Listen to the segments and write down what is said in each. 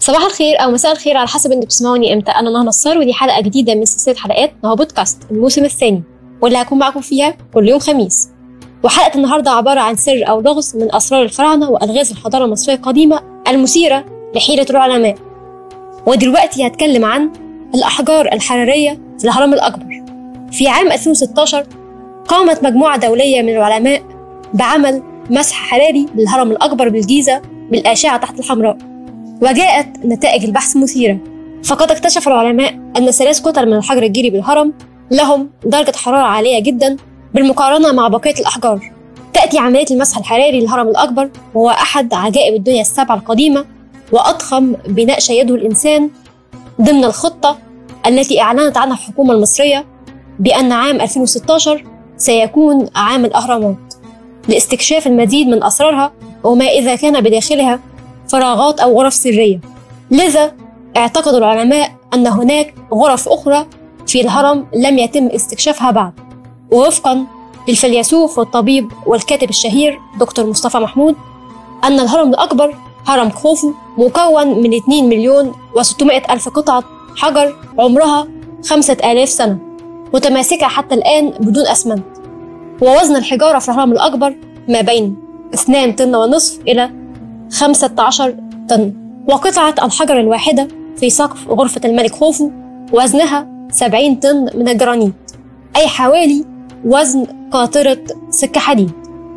صباح الخير أو مساء الخير على حسب أنتوا بتسمعوني إمتى. أنا نهى نصار ودي حلقة جديدة من سلسلة حلقات نهى بودكاست الموسم الثاني واللي هكون معاكم فيها كل يوم خميس. وحلقة النهارده عبارة عن سر أو لغز من أسرار الفراعنة وألغاز الحضارة المصرية القديمة المثيرة لحيره العلماء. ودلوقتي هتكلم عن الأحجار الحرارية في الهرم الأكبر. في عام 2016 قامت مجموعة دولية من العلماء بعمل مسح حراري للهرم الأكبر بالجيزة بالأشعة تحت الحمراء. وجاءت نتائج البحث مثيرة. فقد اكتشف العلماء أن ثلاث كتل من الحجر الجيري بالهرم لهم درجة حرارة عالية جدا بالمقارنة مع بقية الأحجار. تأتي عملية المسح الحراري للهرم الأكبر وهو أحد عجائب الدنيا السبعة القديمة وأضخم بناء شيده الإنسان ضمن الخطة التي أعلنت عنها الحكومة المصرية بأن عام 2016 سيكون عام الأهرامات. لاستكشاف المزيد من أسرارها وما إذا كان بداخلها فراغات أو غرف سرية. لذا اعتقد العلماء أن هناك غرف أخرى في الهرم لم يتم استكشافها بعد. ووفقا للفيلسوف والطبيب والكاتب الشهير دكتور مصطفى محمود أن الهرم الأكبر هرم خوفو مكون من 2 مليون و600 ألف قطعة حجر عمرها 5000 سنة متماسكة حتى الآن بدون أسمنت. ووزن الحجارة في الهرم الأكبر ما بين 2 طن ونصف إلى 15 طن. وقطعة الحجر الواحدة في سقف غرفة الملك خوفو وزنها 70 طن من الجرانيت أي حوالي وزن قاطرة سكة حديد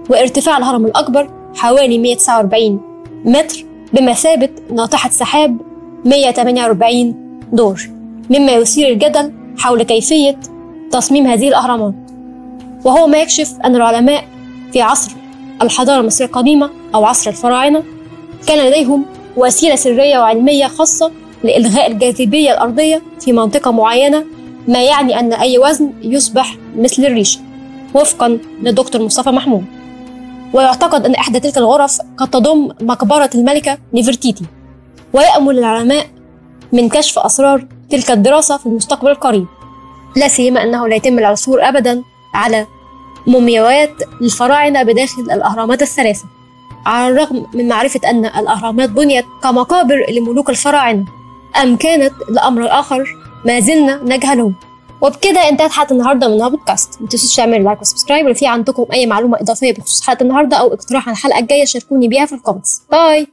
وارتفاع الهرم الأكبر حوالي 149 متر بمثابة ناطحة سحاب 148 دور مما يثير الجدل حول كيفية تصميم هذه الأهرامات. وهو ما يكشف أن العلماء في عصر الحضارة المصرية القديمة أو عصر الفراعنة كان لديهم وسيلة سرية وعلمية خاصة لإلغاء الجاذبية الأرضية في منطقة معينة ما يعني أن أي وزن يصبح مثل الريشة وفقا للدكتور مصطفى محمود. ويعتقد أن إحدى تلك الغرف قد تضم مقبرة الملكة نفرتيتي ويأمل العلماء من كشف أسرار تلك الدراسة في المستقبل القريب. لا سيما أنه لا يتم العثور أبدا على مومياوات للفراعنة بداخل الأهرامات الثلاثة. على الرغم من معرفة أن الأهرامات بنيت كمقابر لملوك الفراعنة أم كانت لأمر آخر ما زلنا نجهله. وبكده انتهت حلقة النهاردة من بودكاست ما تنسوش تعملوا like و subscribe ولو في عندكم أي معلومة إضافية بخصوص حلقة النهاردة أو اقتراح عن الحلقة الجاية شاركوني بيها في ال comments. Bye!